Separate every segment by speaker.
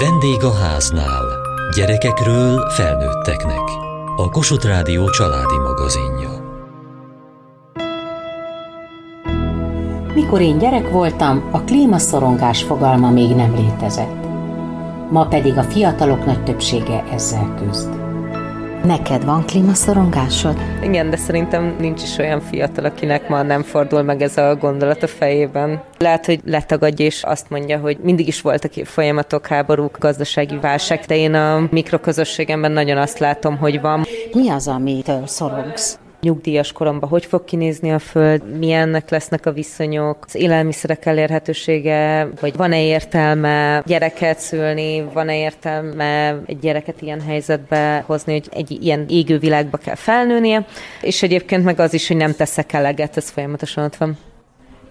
Speaker 1: Vendég a háznál. Gyerekekről felnőtteknek. A Kossuth Rádió családi magazinja.
Speaker 2: Mikor én gyerek voltam, a klímaszorongás fogalma még nem létezett. Ma pedig a fiatalok nagy többsége ezzel küzd. Neked van klímaszorongásod?
Speaker 3: Igen, de szerintem nincs is olyan fiatal, akinek ma nem fordul meg ez a gondolat a fejében. Lehet, hogy letagadja és azt mondja, hogy mindig is voltak folyamatok, háborúk, gazdasági válság, de én a mikroközösségemben nagyon azt látom, hogy van.
Speaker 2: Mi az, amitől szorongsz?
Speaker 3: Nyugdíjas koromban? Hogy fog kinézni a föld, milyennek lesznek a viszonyok, az élelmiszerek elérhetősége, vagy van-e értelme gyereket szülni, van-e értelme egy gyereket ilyen helyzetbe hozni, hogy egy ilyen égő világba kell felnőnie, és egyébként meg az is, hogy nem teszek eleget, ez folyamatosan ott van.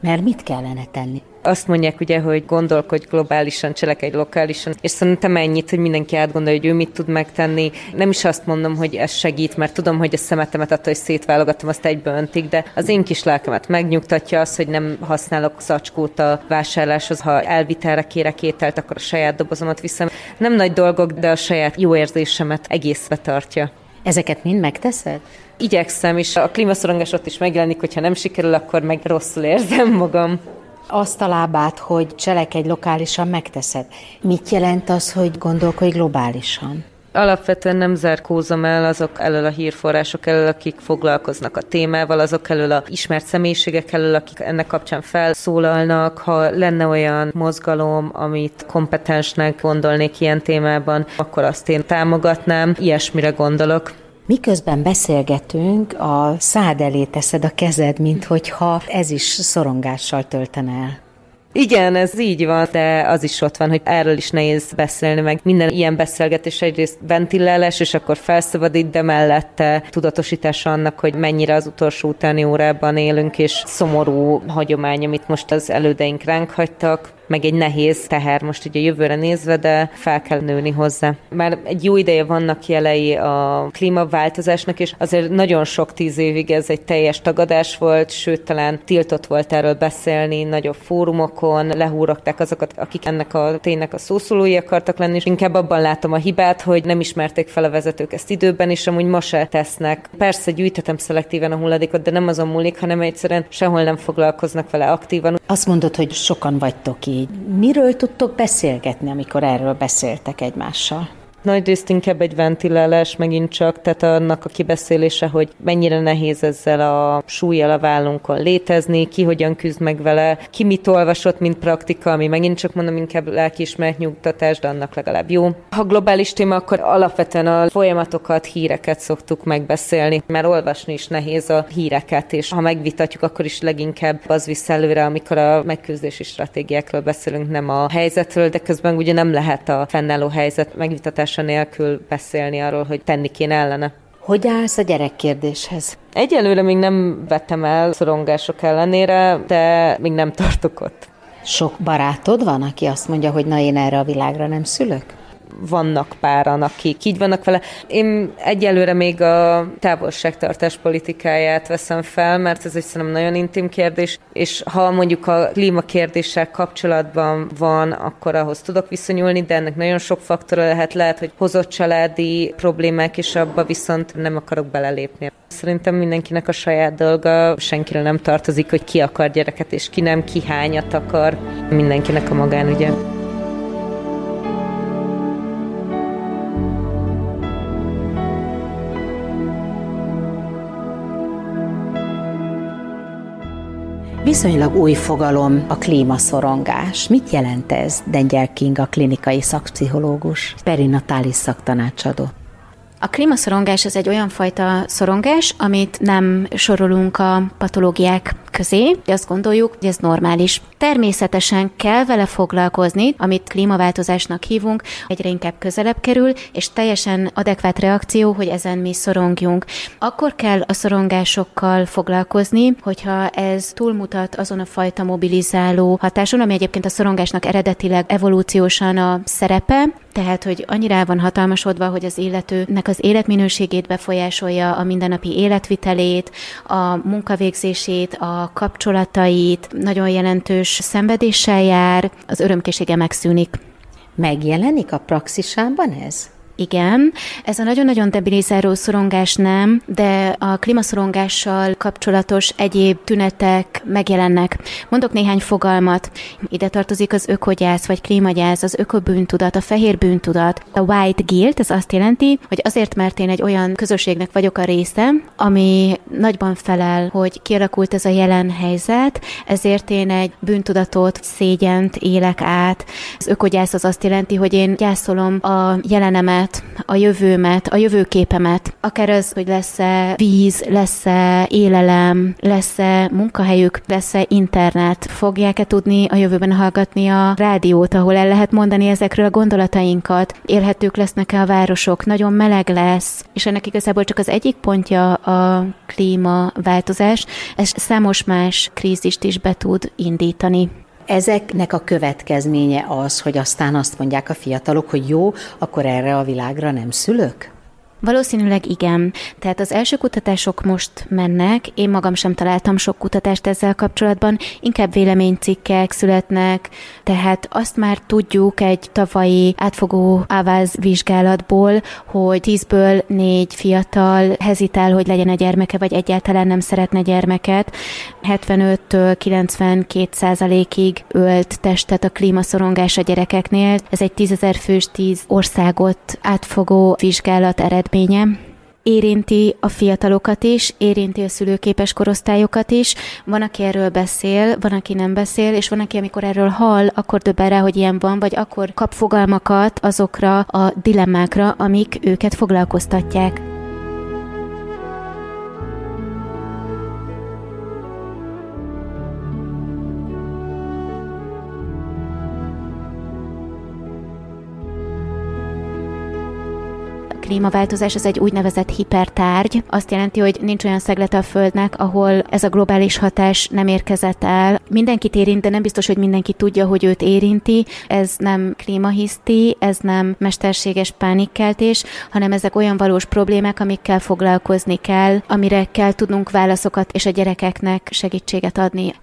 Speaker 2: Mert mit kellene tenni?
Speaker 3: Azt mondják ugye, hogy gondolkodj globálisan, cselekedj lokálisan, és szerintem ennyit, hogy mindenki átgondolja, hogy ő mit tud megtenni. Nem is azt mondom, hogy ez segít, mert tudom, hogy a szemetemet attól, hogy szétválogatom, azt egybe öntik, de az én kis lelkemet megnyugtatja az, hogy nem használok zacskót a vásárláshoz, ha elvitelre kérek ételt, akkor a saját dobozomat viszem. Nem nagy dolgok, de a saját jó érzésemet egészbe tartja.
Speaker 2: Ezeket mind megteszed?
Speaker 3: Igyekszem, és a klímaszorongás ott is megjelenik, hogyha nem sikerül, akkor meg rosszul érzem magam.
Speaker 2: Azt a lábát, hogy cselekedj lokálisan, megteszed. Mit jelent az, hogy gondolkodj globálisan?
Speaker 3: Alapvetően nem zárkózom el azok elől a hírforrások elől, akik foglalkoznak a témával, azok elől a ismert személyiségek elől, akik ennek kapcsán felszólalnak. Ha lenne olyan mozgalom, amit kompetensnek gondolnék ilyen témában, akkor azt én támogatnám. Ilyesmire gondolok.
Speaker 2: Miközben beszélgetünk, a szád elé teszed a kezed, mint hogyha ez is szorongással töltene el.
Speaker 3: Igen, ez így van, de az is ott van, hogy erről is nehéz beszélni, meg minden ilyen beszélgetés egyrészt ventilálás, és akkor felszabadít, de mellette tudatosítás annak, hogy mennyire az utolsó utáni órában élünk, és szomorú hagyomány, amit most az elődeink ránk hagytak, meg egy nehéz teher most ugye jövőre nézve, de fel kell nőni hozzá. Már egy jó ideje vannak jelei a klímaváltozásnak, és azért nagyon sok tíz évig ez egy teljes tagadás volt, sőt talán tiltott volt erről beszélni nagyobb fórumokon, lehúrogták azokat, akik ennek a ténynek a szószólói akartak lenni, és inkább abban látom a hibát, hogy nem ismerték fel a vezetők ezt időben, és amúgy ma se tesznek. Persze gyűjthetem szelektíven a hulladékot, de nem azon múlik, hanem egyszerűen sehol nem foglalkoznak vele aktívan.
Speaker 2: Azt mondod, hogy sokan vagytok így így miről tudtok beszélgetni, amikor erről beszéltek egymással?
Speaker 3: Nagy részt inkább egy ventilálás megint csak, tehát annak a kibeszélése, hogy mennyire nehéz ezzel a súlyjal a vállunkon létezni, ki hogyan küzd meg vele, ki mit olvasott, mint praktika, ami megint csak mondom inkább lelkiismeret nyugtatás, de annak legalább jó. Ha globális téma, akkor alapvetően a folyamatokat, híreket szoktuk megbeszélni, mert olvasni is nehéz a híreket, és ha megvitatjuk, akkor is leginkább az visz előre, amikor a megküzdési stratégiákról beszélünk, nem a helyzetről, de közben ugye nem lehet a fennálló helyzet megvitatás tudása nélkül beszélni arról, hogy tenni kéne ellene.
Speaker 2: Hogy állsz a gyerekkérdéshez?
Speaker 3: Egyelőre még nem vettem el szorongások ellenére, de még nem tartok ott.
Speaker 2: Sok barátod van, aki azt mondja, hogy na én erre a világra nem szülök?
Speaker 3: Vannak páran, akik így vannak vele. Én egyelőre még a távolságtartás politikáját veszem fel, mert ez egy szerintem nagyon intim kérdés, és ha mondjuk a klímakérdéssel kapcsolatban van, akkor ahhoz tudok viszonyulni, de ennek nagyon sok faktora lehet, lehet, hogy hozott családi problémák, és abba viszont nem akarok belelépni. Szerintem mindenkinek a saját dolga, senkire nem tartozik, hogy ki akar gyereket, és ki nem, ki hányat akar. Mindenkinek a magánügye.
Speaker 2: Viszonylag új fogalom a klímaszorongás. Mit jelent ez, Dengyel King, a klinikai szakpszichológus, perinatális szaktanácsadó?
Speaker 4: A klímaszorongás az egy olyan fajta szorongás, amit nem sorolunk a patológiák közé. Azt gondoljuk, hogy ez normális. Természetesen kell vele foglalkozni, amit klímaváltozásnak hívunk, egyre inkább közelebb kerül, és teljesen adekvát reakció, hogy ezen mi szorongjunk. Akkor kell a szorongásokkal foglalkozni, hogyha ez túlmutat azon a fajta mobilizáló hatáson, ami egyébként a szorongásnak eredetileg evolúciósan a szerepe, tehát, hogy annyira van hatalmasodva, hogy az illetőnek az életminőségét befolyásolja, a mindennapi életvitelét, a munkavégzését, a kapcsolatait, nagyon jelentős szenvedéssel jár, az örömkészsége megszűnik.
Speaker 2: Megjelenik a praxisában ez?
Speaker 4: Igen, ez a nagyon-nagyon debilizáló szorongás nem, de a klímaszorongással kapcsolatos egyéb tünetek megjelennek. Mondok néhány fogalmat. Ide tartozik az ökogyász vagy klímagyász, az ökobűntudat, a fehér bűntudat. A white guilt, ez azt jelenti, hogy azért, mert én egy olyan közösségnek vagyok a része, ami nagyban felel, hogy kialakult ez a jelen helyzet, ezért én egy bűntudatot, szégyent élek át. Az ökogyász az azt jelenti, hogy én gyászolom a jelenemet, jövőmet, a jövőmet, a jövőképemet, akár az, hogy lesz-e víz, lesz-e élelem, lesz-e munkahelyük, lesz-e internet, fogják-e tudni a jövőben hallgatni a rádiót, ahol el lehet mondani ezekről a gondolatainkat, élhetők lesznek-e a városok, nagyon meleg lesz, és ennek igazából csak az egyik pontja a klímaváltozás, ez számos más krízist is be tud indítani.
Speaker 2: Ezeknek a következménye az, hogy aztán azt mondják a fiatalok, hogy jó, akkor erre a világra nem szülök?
Speaker 4: Valószínűleg igen. Tehát az első kutatások most mennek, én magam sem találtam sok kutatást ezzel kapcsolatban, inkább véleménycikkek születnek, tehát azt már tudjuk egy tavalyi átfogó áváz vizsgálatból, hogy tízből négy fiatal hezitál, hogy legyen egy gyermeke, vagy egyáltalán nem szeretne gyermeket. 75-től 92 százalékig ölt testet a klímaszorongás a gyerekeknél. Ez egy tízezer fős, tíz országot átfogó vizsgálat ered eredménye érinti a fiatalokat is, érinti a szülőképes korosztályokat is. Van, aki erről beszél, van, aki nem beszél, és van, aki amikor erről hall, akkor döbben rá, hogy ilyen van, vagy akkor kap fogalmakat azokra a dilemmákra, amik őket foglalkoztatják. Klímaváltozás az egy úgynevezett hipertárgy. Azt jelenti, hogy nincs olyan szeglete a Földnek, ahol ez a globális hatás nem érkezett el. Mindenkit érint, de nem biztos, hogy mindenki tudja, hogy őt érinti. Ez nem klímahiszti, ez nem mesterséges pánikkeltés, hanem ezek olyan valós problémák, amikkel foglalkozni kell, amire kell tudnunk válaszokat és a gyerekeknek segítséget adni.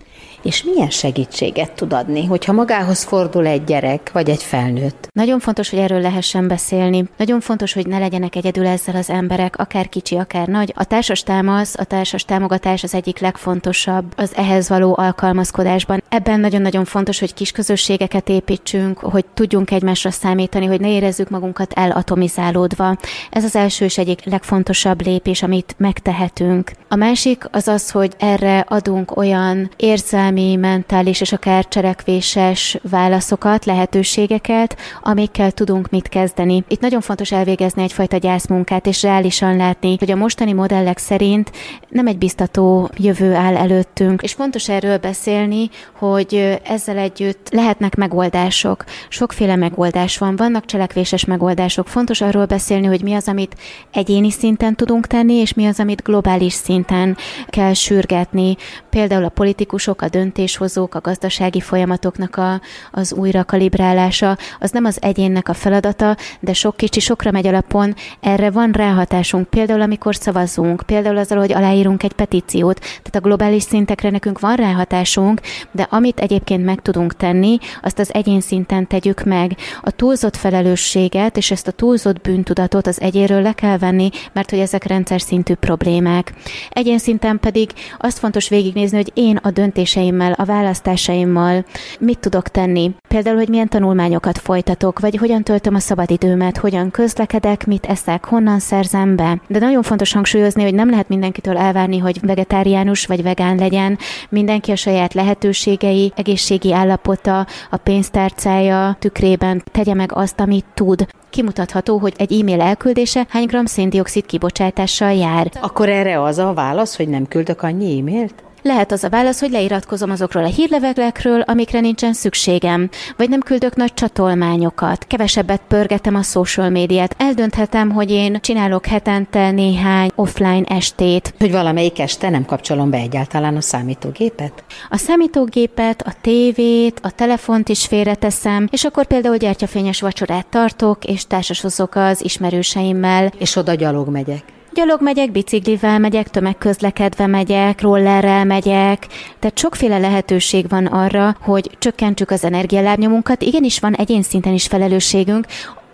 Speaker 2: És milyen segítséget tud adni, hogyha magához fordul egy gyerek vagy egy felnőtt?
Speaker 4: Nagyon fontos, hogy erről lehessen beszélni. Nagyon fontos, hogy ne legyenek egyedül ezzel az emberek, akár kicsi, akár nagy. A társas támasz, a társas támogatás az egyik legfontosabb az ehhez való alkalmazkodásban. Ebben nagyon-nagyon fontos, hogy kis közösségeket építsünk, hogy tudjunk egymásra számítani, hogy ne érezzük magunkat elatomizálódva. Ez az első és egyik legfontosabb lépés, amit megtehetünk. A másik az az, hogy erre adunk olyan érzelmi, mentális és akár cselekvéses válaszokat, lehetőségeket, amikkel tudunk mit kezdeni. Itt nagyon fontos elvégezni egyfajta gyászmunkát, és reálisan látni, hogy a mostani modellek szerint nem egy biztató jövő áll előttünk, és fontos erről beszélni, hogy ezzel együtt lehetnek megoldások. Sokféle megoldás van, vannak cselekvéses megoldások. Fontos arról beszélni, hogy mi az, amit egyéni szinten tudunk tenni, és mi az, amit globális szinten kell sürgetni. Például a politikusok, a döntéshozók, a gazdasági folyamatoknak a, az újra kalibrálása, az nem az egyénnek a feladata, de sok kicsi sokra megy alapon, erre van ráhatásunk. Például amikor szavazunk, például azzal, hogy aláírunk egy petíciót, tehát a globális szintekre nekünk van ráhatásunk, de amit egyébként meg tudunk tenni, azt az egyén szinten tegyük meg. A túlzott felelősséget és ezt a túlzott bűntudatot az egyéről le kell venni, mert hogy ezek rendszer szintű problémák. Egyén szinten pedig azt fontos végignézni, hogy én a döntéseimmel, a választásaimmal mit tudok tenni. Például, hogy milyen tanulmányokat folytatok, vagy hogyan töltöm a szabadidőmet, hogyan közlekedek, mit eszek, honnan szerzem be. De nagyon fontos hangsúlyozni, hogy nem lehet mindenkitől elvárni, hogy vegetáriánus vagy vegán legyen. Mindenki a saját lehetőségei, egészségi állapota, a pénztárcája tükrében tegye meg azt, amit tud kimutatható, hogy egy e-mail elküldése hány gram széndiokszid kibocsátással jár.
Speaker 2: Akkor erre az a válasz, hogy nem küldök annyi e-mailt?
Speaker 4: Lehet az a válasz, hogy leiratkozom azokról a hírlevelekről, amikre nincsen szükségem, vagy nem küldök nagy csatolmányokat, kevesebbet pörgetem a social médiát, eldönthetem, hogy én csinálok hetente néhány offline estét.
Speaker 2: Hogy valamelyik este nem kapcsolom be egyáltalán a számítógépet?
Speaker 4: A számítógépet, a tévét, a telefont is félreteszem, és akkor például gyertyafényes vacsorát tartok, és társasozok az ismerőseimmel.
Speaker 2: És oda gyalog megyek
Speaker 4: Gyalog megyek, biciklivel megyek, tömegközlekedve megyek, rollerrel megyek, tehát sokféle lehetőség van arra, hogy csökkentsük az energialábnyomunkat. Igenis van egyén szinten is felelősségünk,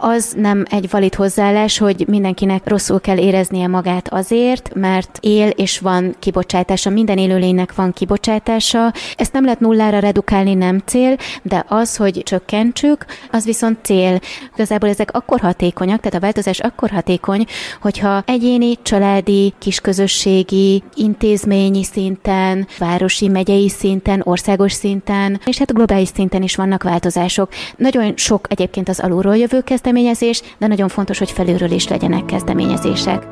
Speaker 4: az nem egy valid hozzáállás, hogy mindenkinek rosszul kell éreznie magát azért, mert él és van kibocsátása, minden élőlénynek van kibocsátása. Ezt nem lehet nullára redukálni, nem cél, de az, hogy csökkentsük, az viszont cél. Igazából ezek akkor hatékonyak, tehát a változás akkor hatékony, hogyha egyéni, családi, kisközösségi, intézményi szinten, városi, megyei szinten, országos szinten, és hát globális szinten is vannak változások. Nagyon sok egyébként az alulról jövő kezdeményezés, kezdeményezés, de nagyon fontos, hogy felülről is legyenek kezdeményezések.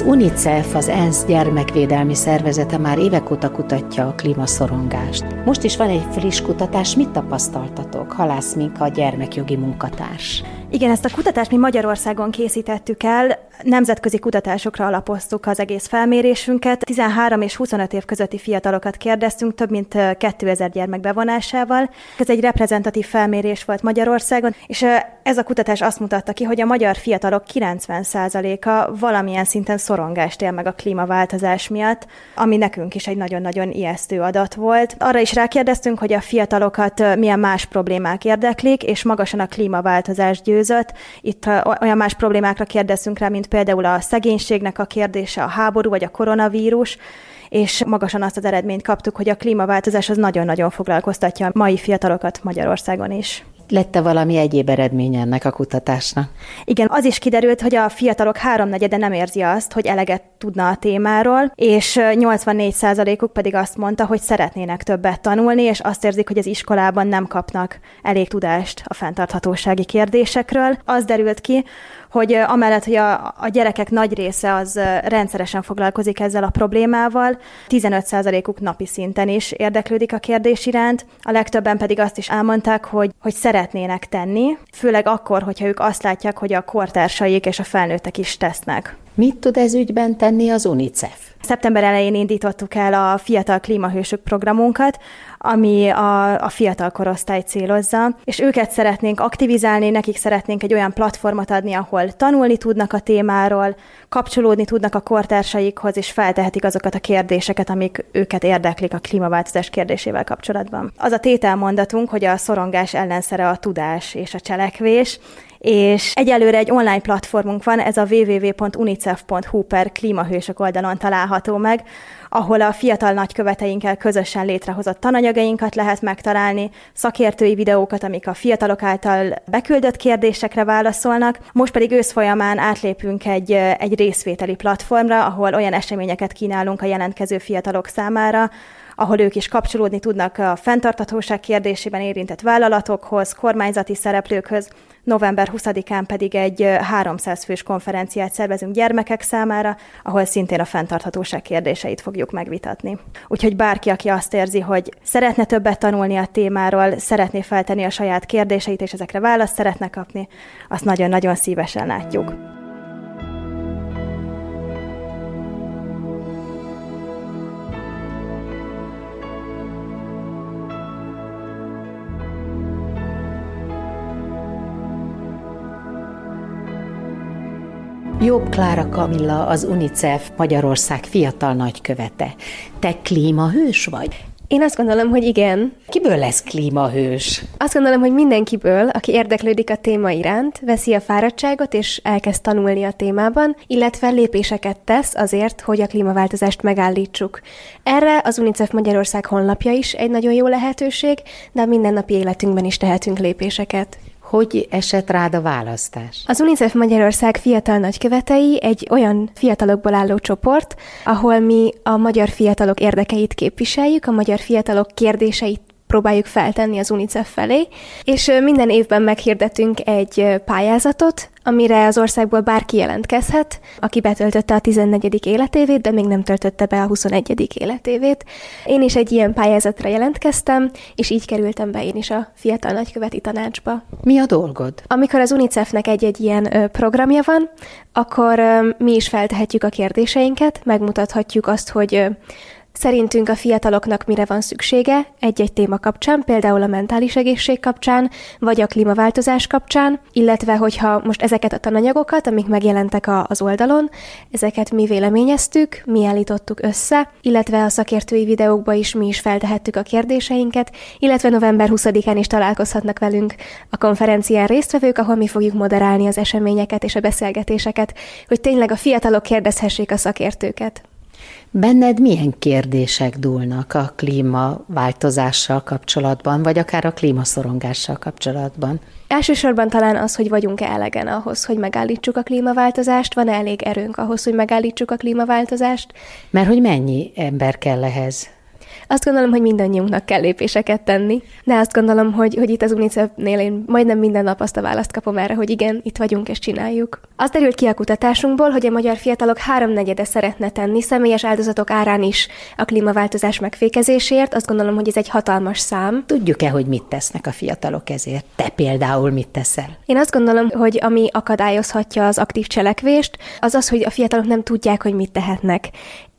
Speaker 2: Az UNICEF, az ENSZ gyermekvédelmi szervezete már évek óta kutatja a klímaszorongást. Most is van egy friss kutatás, mit tapasztaltatok? Halász Minka, a gyermekjogi munkatárs.
Speaker 5: Igen, ezt a kutatást mi Magyarországon készítettük el, nemzetközi kutatásokra alapoztuk az egész felmérésünket. 13 és 25 év közötti fiatalokat kérdeztünk, több mint 2000 gyermek bevonásával. Ez egy reprezentatív felmérés volt Magyarországon, és ez a kutatás azt mutatta ki, hogy a magyar fiatalok 90%-a valamilyen szinten szorongást él meg a klímaváltozás miatt, ami nekünk is egy nagyon-nagyon ijesztő adat volt. Arra is rákérdeztünk, hogy a fiatalokat milyen más problémák érdeklik, és magasan a klímaváltozás győzött. Itt olyan más problémákra kérdeztünk rá, mint például a szegénységnek a kérdése, a háború vagy a koronavírus, és magasan azt az eredményt kaptuk, hogy a klímaváltozás az nagyon-nagyon foglalkoztatja a mai fiatalokat Magyarországon is.
Speaker 2: Lette valami egyéb eredmény ennek a kutatásnak?
Speaker 5: Igen, az is kiderült, hogy a fiatalok háromnegyede nem érzi azt, hogy eleget tudna a témáról, és 84%-uk pedig azt mondta, hogy szeretnének többet tanulni, és azt érzik, hogy az iskolában nem kapnak elég tudást a fenntarthatósági kérdésekről. Az derült ki, hogy amellett, hogy a, a gyerekek nagy része az rendszeresen foglalkozik ezzel a problémával, 15%-uk napi szinten is érdeklődik a kérdés iránt, a legtöbben pedig azt is elmondták, hogy, hogy szeretnének tenni, főleg akkor, hogyha ők azt látják, hogy a kortársaik és a felnőttek is tesznek.
Speaker 2: Mit tud ez ügyben tenni az UNICEF?
Speaker 5: Szeptember elején indítottuk el a Fiatal Klímahősök programunkat, ami a, a fiatal korosztály célozza, és őket szeretnénk aktivizálni, nekik szeretnénk egy olyan platformot adni, ahol tanulni tudnak a témáról, kapcsolódni tudnak a kortársaikhoz, és feltehetik azokat a kérdéseket, amik őket érdeklik a klímaváltozás kérdésével kapcsolatban. Az a tételmondatunk, hogy a szorongás ellenszere a tudás és a cselekvés, és egyelőre egy online platformunk van, ez a www.unicef.hu per klímahősök oldalon található meg, ahol a fiatal nagyköveteinkkel közösen létrehozott tananyagainkat lehet megtalálni, szakértői videókat, amik a fiatalok által beküldött kérdésekre válaszolnak. Most pedig ősz folyamán átlépünk egy, egy részvételi platformra, ahol olyan eseményeket kínálunk a jelentkező fiatalok számára, ahol ők is kapcsolódni tudnak a fenntartatóság kérdésében érintett vállalatokhoz, kormányzati szereplőkhöz, november 20-án pedig egy 300 fős konferenciát szervezünk gyermekek számára, ahol szintén a fenntarthatóság kérdéseit fogjuk megvitatni. Úgyhogy bárki, aki azt érzi, hogy szeretne többet tanulni a témáról, szeretné feltenni a saját kérdéseit, és ezekre választ szeretne kapni, azt nagyon-nagyon szívesen látjuk.
Speaker 2: Jobb Klára Kamilla, az UNICEF Magyarország fiatal nagykövete. Te klímahős vagy?
Speaker 6: Én azt gondolom, hogy igen.
Speaker 2: Kiből lesz klímahős?
Speaker 6: Azt gondolom, hogy mindenkiből, aki érdeklődik a téma iránt, veszi a fáradtságot és elkezd tanulni a témában, illetve lépéseket tesz azért, hogy a klímaváltozást megállítsuk. Erre az UNICEF Magyarország honlapja is egy nagyon jó lehetőség, de a mindennapi életünkben is tehetünk lépéseket.
Speaker 2: Hogy esett rád a választás?
Speaker 6: Az UNICEF Magyarország fiatal nagykövetei egy olyan fiatalokból álló csoport, ahol mi a magyar fiatalok érdekeit képviseljük, a magyar fiatalok kérdéseit próbáljuk feltenni az UNICEF felé, és minden évben meghirdetünk egy pályázatot, amire az országból bárki jelentkezhet, aki betöltötte a 14. életévét, de még nem töltötte be a 21. életévét. Én is egy ilyen pályázatra jelentkeztem, és így kerültem be én is a fiatal nagyköveti tanácsba.
Speaker 2: Mi a dolgod?
Speaker 6: Amikor az UNICEF-nek egy-egy ilyen programja van, akkor mi is feltehetjük a kérdéseinket, megmutathatjuk azt, hogy Szerintünk a fiataloknak mire van szüksége egy-egy téma kapcsán, például a mentális egészség kapcsán, vagy a klímaváltozás kapcsán, illetve hogyha most ezeket a tananyagokat, amik megjelentek a, az oldalon, ezeket mi véleményeztük, mi állítottuk össze, illetve a szakértői videókba is mi is feltehettük a kérdéseinket, illetve november 20-án is találkozhatnak velünk a konferencián résztvevők, ahol mi fogjuk moderálni az eseményeket és a beszélgetéseket, hogy tényleg a fiatalok kérdezhessék a szakértőket.
Speaker 2: Benned milyen kérdések dúlnak a klímaváltozással kapcsolatban, vagy akár a klímaszorongással kapcsolatban?
Speaker 6: Elsősorban talán az, hogy vagyunk-e elegen ahhoz, hogy megállítsuk a klímaváltozást, van -e elég erőnk ahhoz, hogy megállítsuk a klímaváltozást.
Speaker 2: Mert hogy mennyi ember kell ehhez?
Speaker 6: Azt gondolom, hogy mindannyiunknak kell lépéseket tenni, de azt gondolom, hogy, hogy itt az UNICEF-nél én majdnem minden nap azt a választ kapom erre, hogy igen, itt vagyunk és csináljuk. Az derült ki a kutatásunkból, hogy a magyar fiatalok háromnegyede szeretne tenni személyes áldozatok árán is a klímaváltozás megfékezésért. Azt gondolom, hogy ez egy hatalmas szám.
Speaker 2: Tudjuk-e, hogy mit tesznek a fiatalok ezért? Te például mit teszel?
Speaker 6: Én azt gondolom, hogy ami akadályozhatja az aktív cselekvést, az az, hogy a fiatalok nem tudják, hogy mit tehetnek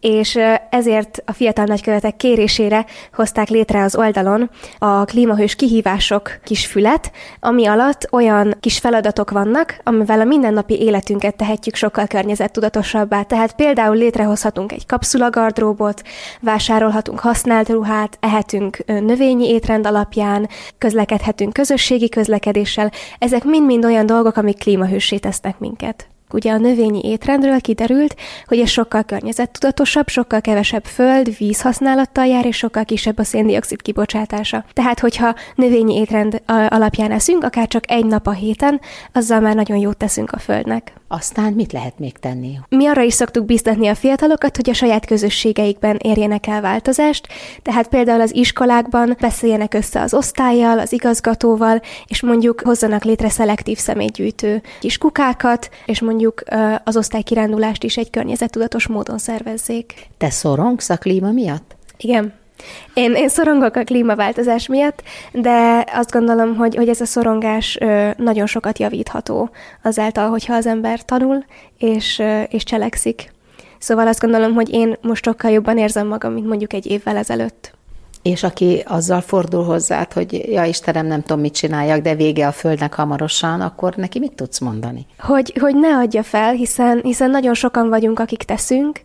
Speaker 6: és ezért a fiatal nagykövetek kérésére hozták létre az oldalon a klímahős kihívások kis fület, ami alatt olyan kis feladatok vannak, amivel a mindennapi életünket tehetjük sokkal környezettudatosabbá. Tehát például létrehozhatunk egy kapszulagardróbot, vásárolhatunk használt ruhát, ehetünk növényi étrend alapján, közlekedhetünk közösségi közlekedéssel. Ezek mind-mind olyan dolgok, amik klímahősé tesznek minket. Ugye a növényi étrendről kiderült, hogy ez sokkal környezettudatosabb, sokkal kevesebb föld, víz használattal jár, és sokkal kisebb a széndiokszid kibocsátása. Tehát, hogyha növényi étrend alapján eszünk, akár csak egy nap a héten, azzal már nagyon jót teszünk a földnek.
Speaker 2: Aztán mit lehet még tenni?
Speaker 6: Mi arra is szoktuk biztatni a fiatalokat, hogy a saját közösségeikben érjenek el változást, tehát például az iskolákban beszéljenek össze az osztályjal, az igazgatóval, és mondjuk hozzanak létre szelektív személygyűjtő kis kukákat, és mondjuk az osztálykirándulást is egy környezettudatos módon szervezzék.
Speaker 2: Te szorongsz a klíma miatt?
Speaker 6: Igen. Én, én szorongok a klímaváltozás miatt, de azt gondolom, hogy, hogy ez a szorongás nagyon sokat javítható azáltal, hogyha az ember tanul és, és cselekszik. Szóval azt gondolom, hogy én most sokkal jobban érzem magam, mint mondjuk egy évvel ezelőtt.
Speaker 2: És aki azzal fordul hozzád, hogy ja Istenem, nem tudom, mit csináljak, de vége a földnek hamarosan, akkor neki mit tudsz mondani?
Speaker 6: Hogy, hogy ne adja fel, hiszen, hiszen nagyon sokan vagyunk, akik teszünk,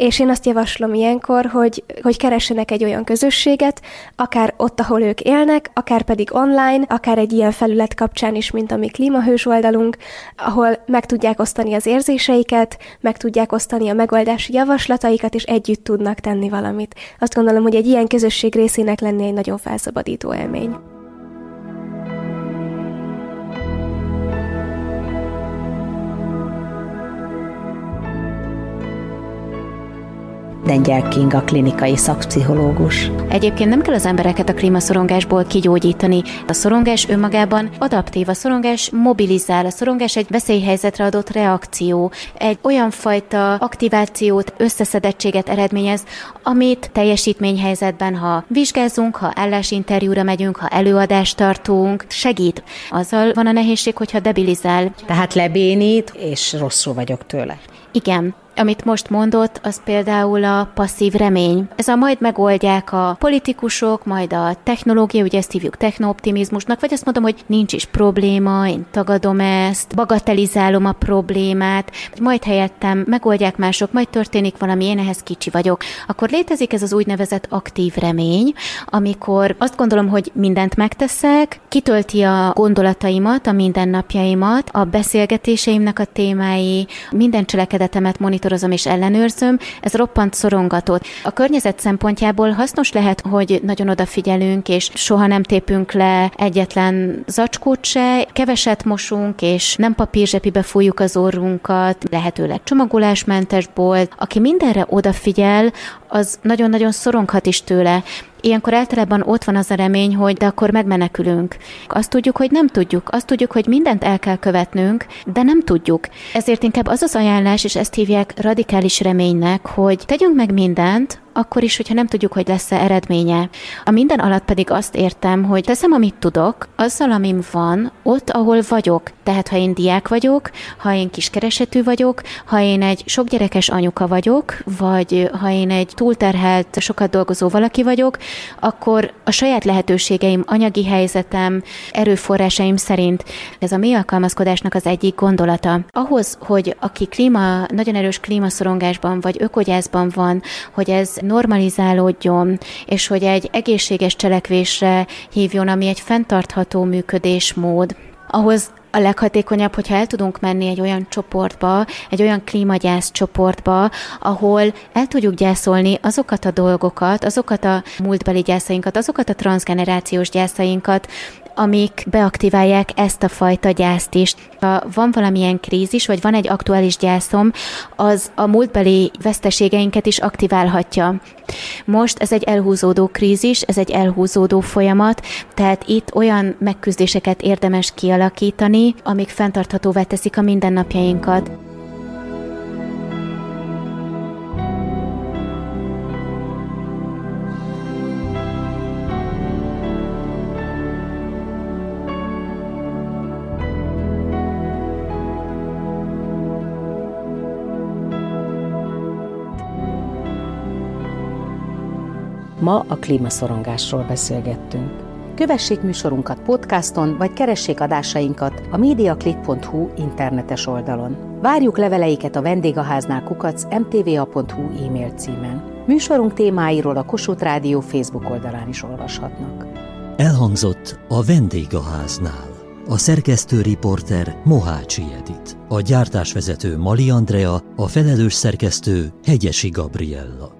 Speaker 6: és én azt javaslom ilyenkor, hogy, hogy keressenek egy olyan közösséget, akár ott, ahol ők élnek, akár pedig online, akár egy ilyen felület kapcsán is, mint a mi klímahős oldalunk, ahol meg tudják osztani az érzéseiket, meg tudják osztani a megoldási javaslataikat, és együtt tudnak tenni valamit. Azt gondolom, hogy egy ilyen közösség részének lenni egy nagyon felszabadító élmény.
Speaker 2: Dengyel King, a klinikai szakpszichológus.
Speaker 4: Egyébként nem kell az embereket a klímaszorongásból kigyógyítani. A szorongás önmagában adaptív, a szorongás mobilizál, a szorongás egy veszélyhelyzetre adott reakció, egy olyan fajta aktivációt, összeszedettséget eredményez, amit teljesítményhelyzetben, ha vizsgázunk, ha állásinterjúra megyünk, ha előadást tartunk, segít. Azzal van a nehézség, hogyha debilizál.
Speaker 2: Tehát lebénít, és rosszul vagyok tőle.
Speaker 4: Igen, amit most mondott, az például a passzív remény. Ez a majd megoldják a politikusok, majd a technológia, ugye ezt hívjuk technooptimizmusnak, vagy azt mondom, hogy nincs is probléma, én tagadom ezt, bagatelizálom a problémát, majd helyettem megoldják mások, majd történik valami, én ehhez kicsi vagyok. Akkor létezik ez az úgynevezett aktív remény, amikor azt gondolom, hogy mindent megteszek, kitölti a gondolataimat, a mindennapjaimat, a beszélgetéseimnek a témái, minden cselekedetemet monitor monitorozom és ellenőrzöm, ez roppant szorongatott. A környezet szempontjából hasznos lehet, hogy nagyon odafigyelünk, és soha nem tépünk le egyetlen zacskót se, keveset mosunk, és nem papírzsepibe fújjuk az orrunkat, lehetőleg csomagolásmentes bolt. Aki mindenre odafigyel, az nagyon-nagyon szoronghat is tőle. Ilyenkor általában ott van az a remény, hogy de akkor megmenekülünk. Azt tudjuk, hogy nem tudjuk. Azt tudjuk, hogy mindent el kell követnünk, de nem tudjuk. Ezért inkább az az ajánlás, és ezt hívják radikális reménynek, hogy tegyünk meg mindent, akkor is, hogyha nem tudjuk, hogy lesz-e eredménye. A minden alatt pedig azt értem, hogy teszem, amit tudok, azzal, amim van, ott, ahol vagyok. Tehát, ha én diák vagyok, ha én kiskeresetű vagyok, ha én egy sokgyerekes anyuka vagyok, vagy ha én egy túlterhelt, sokat dolgozó valaki vagyok, akkor a saját lehetőségeim, anyagi helyzetem, erőforrásaim szerint ez a mi alkalmazkodásnak az egyik gondolata. Ahhoz, hogy aki klíma, nagyon erős klímaszorongásban vagy ökogyászban van, hogy ez normalizálódjon, és hogy egy egészséges cselekvésre hívjon, ami egy fenntartható működésmód, ahhoz a leghatékonyabb, hogyha el tudunk menni egy olyan csoportba, egy olyan klímagyász csoportba, ahol el tudjuk gyászolni azokat a dolgokat, azokat a múltbeli gyászainkat, azokat a transgenerációs gyászainkat, amik beaktiválják ezt a fajta gyászt is. Ha van valamilyen krízis, vagy van egy aktuális gyászom, az a múltbeli veszteségeinket is aktiválhatja. Most ez egy elhúzódó krízis, ez egy elhúzódó folyamat, tehát itt olyan megküzdéseket érdemes kialakítani, amik fenntarthatóvá teszik a mindennapjainkat.
Speaker 2: Ma a klímaszorongásról beszélgettünk. Kövessék műsorunkat podcaston, vagy keressék adásainkat a mediaclip.hu internetes oldalon. Várjuk leveleiket a vendégháznál kukac mtva.hu e-mail címen. Műsorunk témáiról a Kossuth Rádió Facebook oldalán is olvashatnak.
Speaker 1: Elhangzott a vendégháznál. A szerkesztő riporter Mohácsi Edit, a gyártásvezető Mali Andrea, a felelős szerkesztő Hegyesi Gabriella.